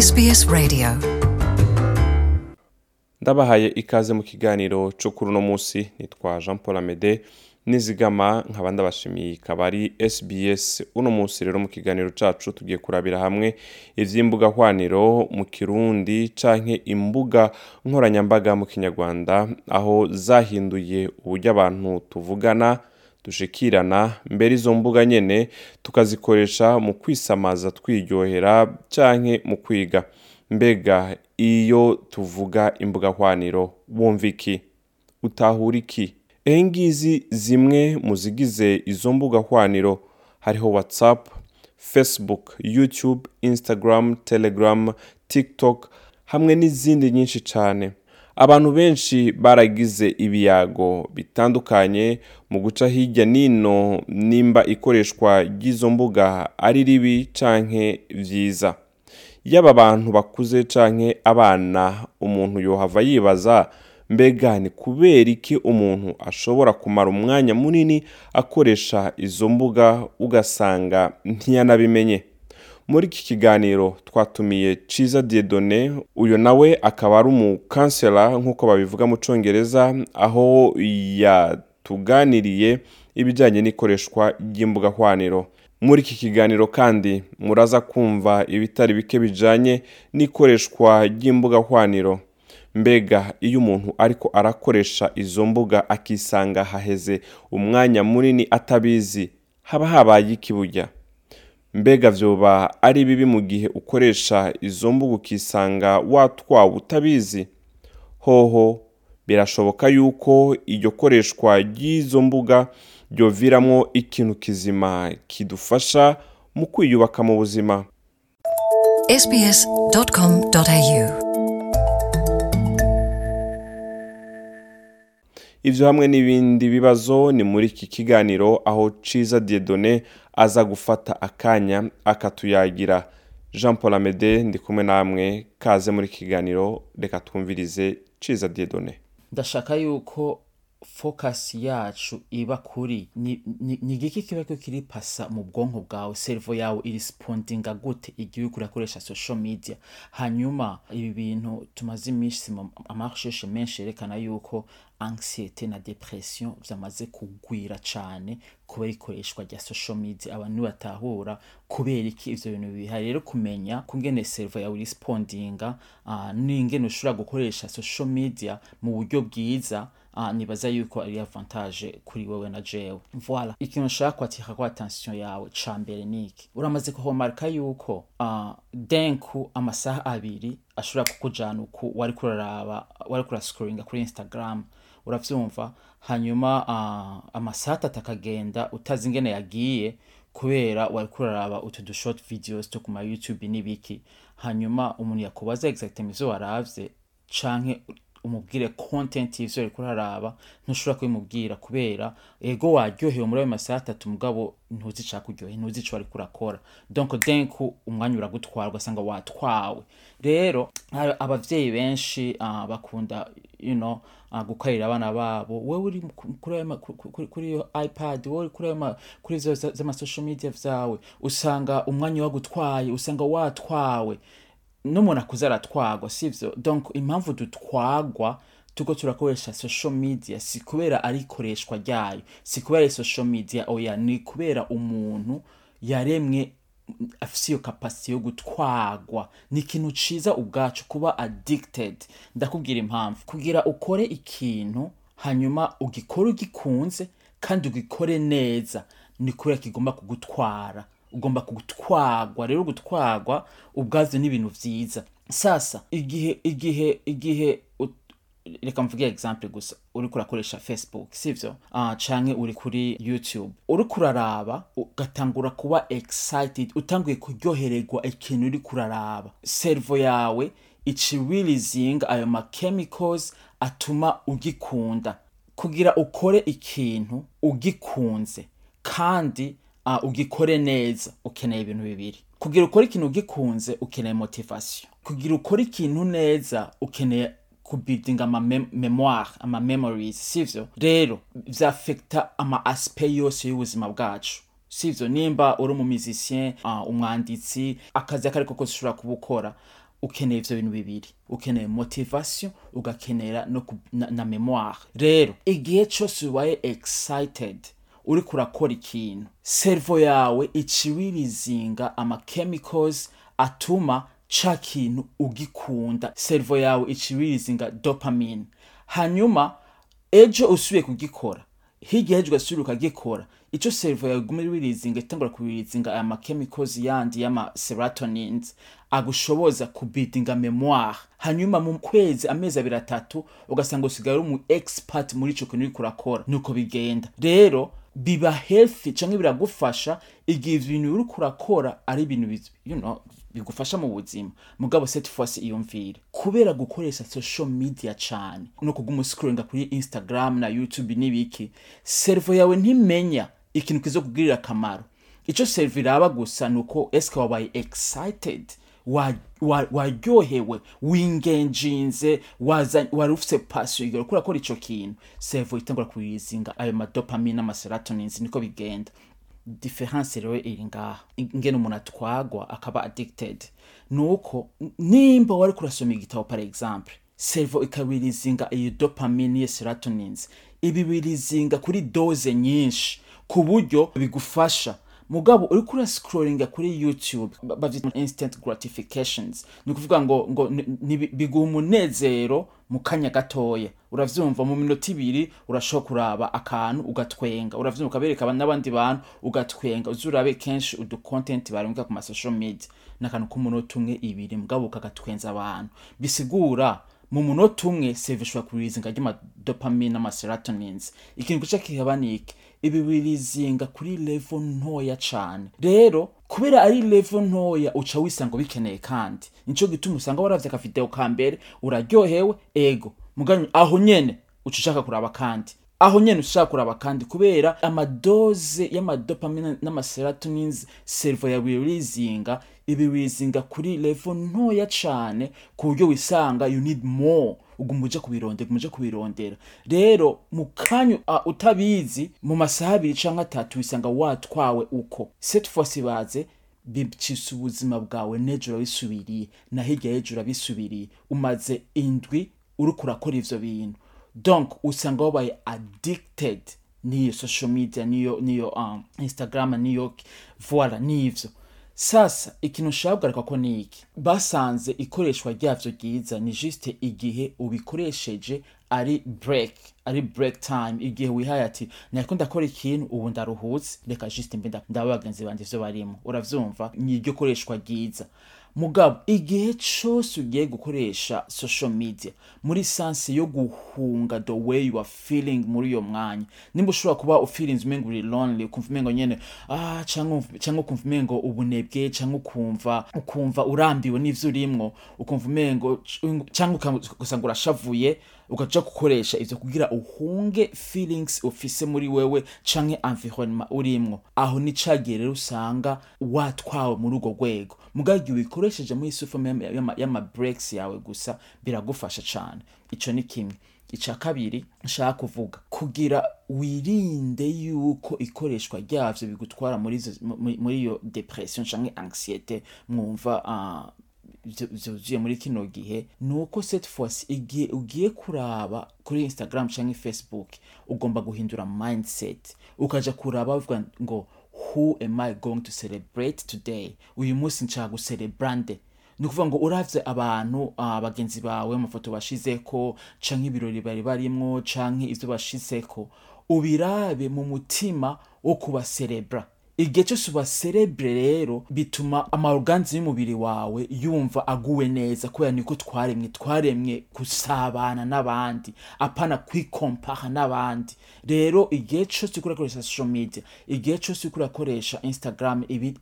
SBS Radio. Ndabahaye ikaze mu kiganiro cyo kuri uno munsi nitwa jean paul amede nizigama nkaba ndabashimiye. Ikaba ari sbs uno munsi rero mu kiganiro cyacu tugiye kurabira hamwe iby'imbuga hwaniro mu kirundi canke imbuga nkoranyambaga mu kinyarwanda aho zahinduye uburyo abantu tuvugana dushikirana mbere izo mbuga nyene tukazikoresha mu kwisamaza twiryohera canke mu kwiga. Mbega iyo tuvuga imbuga hwaniro wumva iki? Utahura iki? Ehe ngizi zimwe mu zigize izo mbuga hwaniro hariho whatsapp facebook youtube instagram telegram tiktok hamwe n'izindi nyinshi cyane abantu benshi baragize ibiyago bitandukanye mu guca hirya n'ino nimba ikoreshwa ry'izo mbuga ari ribi canke vyiza. Yaba abantu bakuze canke abana umuntu yohava yibaza mbega ni kubera iki umuntu ashobora kumara umwanya munini akoresha izo mbuga ugasanga ntiyanabimenye muri iki kiganiro twatumiye ciza diedone uyu nawe akaba ari umukansela nk'uko babivuga mu congereza aho yatuganiriye ibijyanye n'ikoreshwa ry'imbuga hwaniro muri iki kiganiro kandi muraza kumva ibitari bike bijanye n'ikoreshwa ry'imbuga hwaniro mbega iyo umuntu ariko arakoresha izo mbuga akisanga haheze umwanya munini atabizi haba habaye iki burya? Mbega vyoba ari bibi mu gihe ukoresha izo mbuga ukisanga watwawe utabizi. Hoho birashoboka yuko iryo koreshwa ry'izo mbuga ryoviramwo ikintu kizima kidufasha mu kwiyubaka mu buzima. Ivyo hamwe n'ibindi bibazo ni muri iki kiganiro aho ciza diedone aza gufata akanya akatuyagira. Jean paul amede ndi kumwe namwe kaze muri kiganiro reka twumvirize ciza diedone. Ndashaka yuko fokasi yacu iba kuri ni igiki kiba kiri pasa mu bwonko bwawe? Servo yawe irisipondinga gute? Igihe uriko urakoresha social media? Hanyuma ibi bintu tumaze iminsi mu amarsheshe menshi yerekana yuko anxiety na depression vyamaze kugwira cane kubera ikoreshwa rya social media. Abantu batahura kubera iki? Ivyo bintu bihari rero kumenya kungene servo yawe irisipondinga uh, n'ingene ushobora gukoresha social media mu buryo bwiza nibaza yuko ari avantage kuri wewe na jewe. Voilà. Ikintu nshaka kwatika ko attention yawe ca mbere niki uramaze kuhomarika yuko uh, denku amasaha abiri ashobora kukujana uku wari kuraraba wari kurascrollinga kuri instagram uravyumva. Hanyuma uh, amasaha atatu akagenda utazi ingene yagiye kubera wari kuraraba utu du short videos two kuma youtube n'ibiki hanyuma umuntu yakubaza exactement ivyo waravye canke umubwire content y'ivyo ariko uraraba ntushobora kubimubwira kubera ego waryohewe muri ayo masaha atatu mugabo ntuzi icakuryoheye ntuzi ico wariko urakora. Donc denku umwanya uragutwara ugasanga watwawe. Rero abavyeyi benshi uh, bakunda you know, uh, gukorera abana babo. Wewe uri ku- kuri kuri iyo ipad wowe uri kuri kuri za- z'amasocial media vyawe usanga umwanya wagutwaye usanga watwawe. N'umuntu akuze aratwagwa sivyo? Donc impamvu dutwagwa tuko turakoresha social media si kubera ari ikoreshwa ryayo si kubera ari social media oya ni kubera umuntu yaremwe afise iyo kapasite yo gutwagwa. Ni ikintu ciza ubwacu kuba addicted. Ndakubwira impamvu. Kugira ukore ikintu hanyuma ugikore ugikunze kandi ugikore neza ni kubera kigomba kugutwara. Ugomba gutwagwa rero gutwagwa ubwavyo ni ibintu vyiza sasa igihe igihe igihe reka mvuge example gusa. Uriko urakoresha facebook sivyo? Uh, canke uri kuri youtube. Uriko uraraba ugatangura kuba excited utanguye kuryohererwa ikintu uriko uraraba servo yawe icirilizinga ayo ma chemicals atuma ugikunda. Kugira ukore ikintu ugikunze. Kandi ugikore neza ukeneye ibintu bibiri. Kugira ukore ikintu ugikunze ukeneye motivation. Kugira ukore ikintu neza ukeneye kubidinga ama mem memoire ama memories sivyo? Rero vyafekta ama aspect yose y'ubuzima bwacu. Sivyo? Nimba uri umumizisien uh, umwanditsi akazi akariko kose ushobora kubukora ukeneye ivyo bintu bibiri. Ukeneye motivation ugakenera no na, na memoire rero igihe cose ubaye excited uri kurakora ikintu. Servo yawe iciwirizinga ama chemicals atuma ca kintu ugikunda. Servo yawe iciwirizinga dopamine. Hanyuma ejo usubiye kugikora hirya y'ejo ugasubira ukagikora ico servo yawe iguma wirizinga itangura kubirizinga aya chemicals yandi y'ama serotonins agushoboza kubidinga memoire. Hanyuma mu kwezi amezi abiri atatu ugasanga usigaye uri umu expert muri ico kintu uriko urakora. Nuko bigenda. Rero biba healthy canke biragufasha igihe ibintu uriko urakora ari ibintu bigufasha mu buzima. Mugabo cette fois iyumvire kubera gukoresha social media cane no kuguma kuri instagram na youtube n'ibiki servo yawe ntimenya ikintu kizokugirira akamaro. Ico servo iraba gusa nuko eske wabaye excited. Waryohewe wingenjinze wari ufise passion igero. Kuri akora ico kintu servo itangura kuyizinga ayo madopamine n'amaserotonins niko bigenda. Diferanse rero iri ngaha. Ingene umuntu atwagwa akaba addicted. Nuko nimba wari kurasoma igitabo par exemple servo ikabirizinga iyo dopamine iyo serotonins. Ibi birizinga kuri doze nyinshi ku buryo bigufasha mugabo urascrollinga kuri youtube ba- bavyita instant gratifications. Ni ukuvuga ngo ngo biguha umunezero mu kanya gatoya. Uravyumva mu minota ibiri urashobora kuraba akantu ugatwenga. Uravyumva ukabereka aba- n'abandi bantu ugatwenga. Uzi urabe kenshi udu content barungika ku masocial media. N'akantu k'umunota umwe ibiri mugabo ukagatwenza abantu. Bisigura mu munota umwe seve ishobora kubirizinga ry'amadopamine n'amaserotonins ikintu gica kihaba ibi birizinga kuri level ntoya cane. Rero kubera ari level ntoya uca wisanga ubikeneye kandi. Nico gituma usanga waravye akavideo ka mbere uraryohewe ego. Mugani aho nyene uca ushaka kuraba kandi. Aho nyene ushaka kuraba kandi kubera amadoze y'amadopamine n'amaserotonins servo yawe irizinga ibi birizinga kuri level ntoya cane ku buryo wisanga you need more. Uguma uje kubirondera uguma uje kubirondera. Rero mu kanya utabizi mu masaha abiri canke atatu wisanga watwawe uko. Cette fois baze bicisa ubuzima bwawe n'ejo urabisubiriye na hirya y'ejo urabisubiriye. Umaze indwi uriko urakora ivyo bintu. Donc usanga wabaye addicted. N'iyo social media niyo niyo um, instagram niyo voila n'ivyo. Sasa ikintu nshaka ko ni iki? Basanze ikoreshwa ryavyo ryiza ni juste igihe ubikoresheje ari break ari break time igihe wihaye ati nariko ndakora ikintu ubu ndaruhutse reka juste mbe nda- ndaba bagenzi banje ivyo barimo. Uravyumva? Ni iryo koreshwa ryiza. Mugabo igihe cose ugiye gukoresha social media muri sanse yo guhunga the way you are feeling muri iyo mwanya nimba ushobora kuba ufeelings umengo uri lonely ukumva umengo nyene ah canke canke ukumva umengo ubunebwe canke ukumva ukumva urambiwe n'ivyo urimwo ukumva umengo uka- ugasanga urashavuye ukaja gukoresha ivyo kugira uhunge feelings ufise muri wewe canke environnement urimwo. Aho ni cagiye rero usanga watwawe muri urwo rwego. Mugabo igihe ubikoresheje muri sufome y'ama breaks yawe gusa biragufasha cane. Ico ni kimwe. Ica kabiri nshaka kuvuga kugira wirinde yuko ikoreshwa ryavyo bigutwara muri iyo depression canke anxiete mwumva ah, vyuzuye muri kino gihe ni uko fois igihe ugiye kuraba kuri instagram canke facebook ugomba guhindura mindset. Ukaja kuraba uvuga ngo who am i going to celebrate today? Uyu munsi nshaka gucelebrande ni ukuvuga ngo uravye abantu bagenzi bawe amafoto bashizeko canke ibirori bari barimwo canke ivyo bashizeko ubirabe mu mutima wo kubaserebra igihe cyose ubaserebre rero bituma amaorganzi y'umubiri wawe yumva aguwe neza kubera niko twaremwe twaremwe gusabana n'abandi apana kwikompara n'abandi. Rero igihe cyose uriko urakoresha social media igihe cyose uriko urakoresha instagram ibi,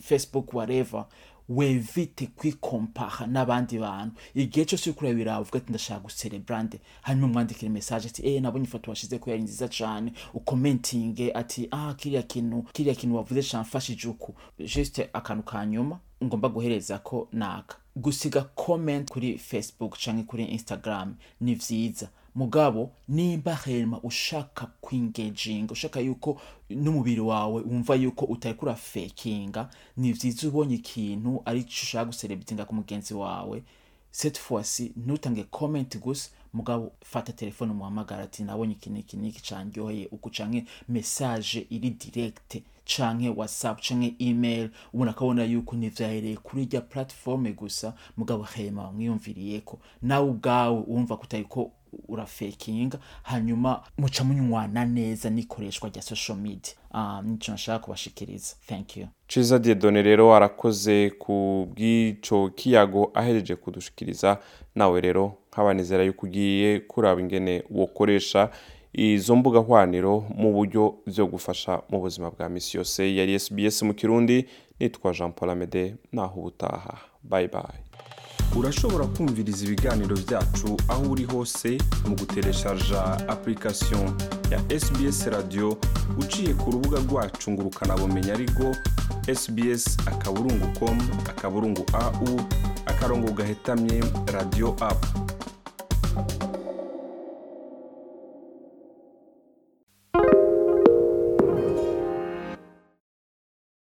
facebook whatever wevite kwikompara n'abandi bantu. Igihe cyose uriko urabiraba uvuga ati ndashaka gucelebrande hanyuma umwandikire message ati eh nabonye ifoto washize ko yari nziza cane ukomentinge ati ah kiriya kintu kiriya kintu wavuze camfashije uku. Juste akantu ka nyuma ngomba guhereza ko naka. Gusiga comment kuri facebook canke kuri instagram ni vyiza. Mugabo nimba rema ushaka kwingeginga ushaka yuko n'umubiri wawe wumva yuko utari kurafekinga ni vyiza ubonye ikintu ari cyo ushaka guserebitinga ku mugenzi wawe. Cette fois-ci ntutange comment gusa. Mugabo fata telefone umuhamagara ati nabonye iki niki canryoheye uku canke message iri direct. Canke whatsapp canke email ubona akabona yuko nivyahereye kuri rya platforme gusa mugabo hema wamwiyumviriyeko nawe ubwawe wumva ko utariko urafekinga hanyuma muca munywana neza n'ikoreshwa rya social media. Um, nico nashaka kubashikiriza. Thank you. Ciza diedone rero arakoze ku bw'ico kiyago ahejeje kudushikiriza nawe rero nkabanizera yuko ugiye kuraba ingene wokoresha izo mbuga hwaniro mu buryo vyo gufasha mu buzima bwa misi yose yari sbs mu kirundi nitwa jean paul amede naho ubutaha. Bye bye. Urashobora kumviriza ibiganiro byacu aho uri hose mu gutereshaja application ya sbs radio uciye ku rubuga rwacu ngo ukanabumenya ariko sbs akaburungu com akaburungu au akarongo gahetamye radio app.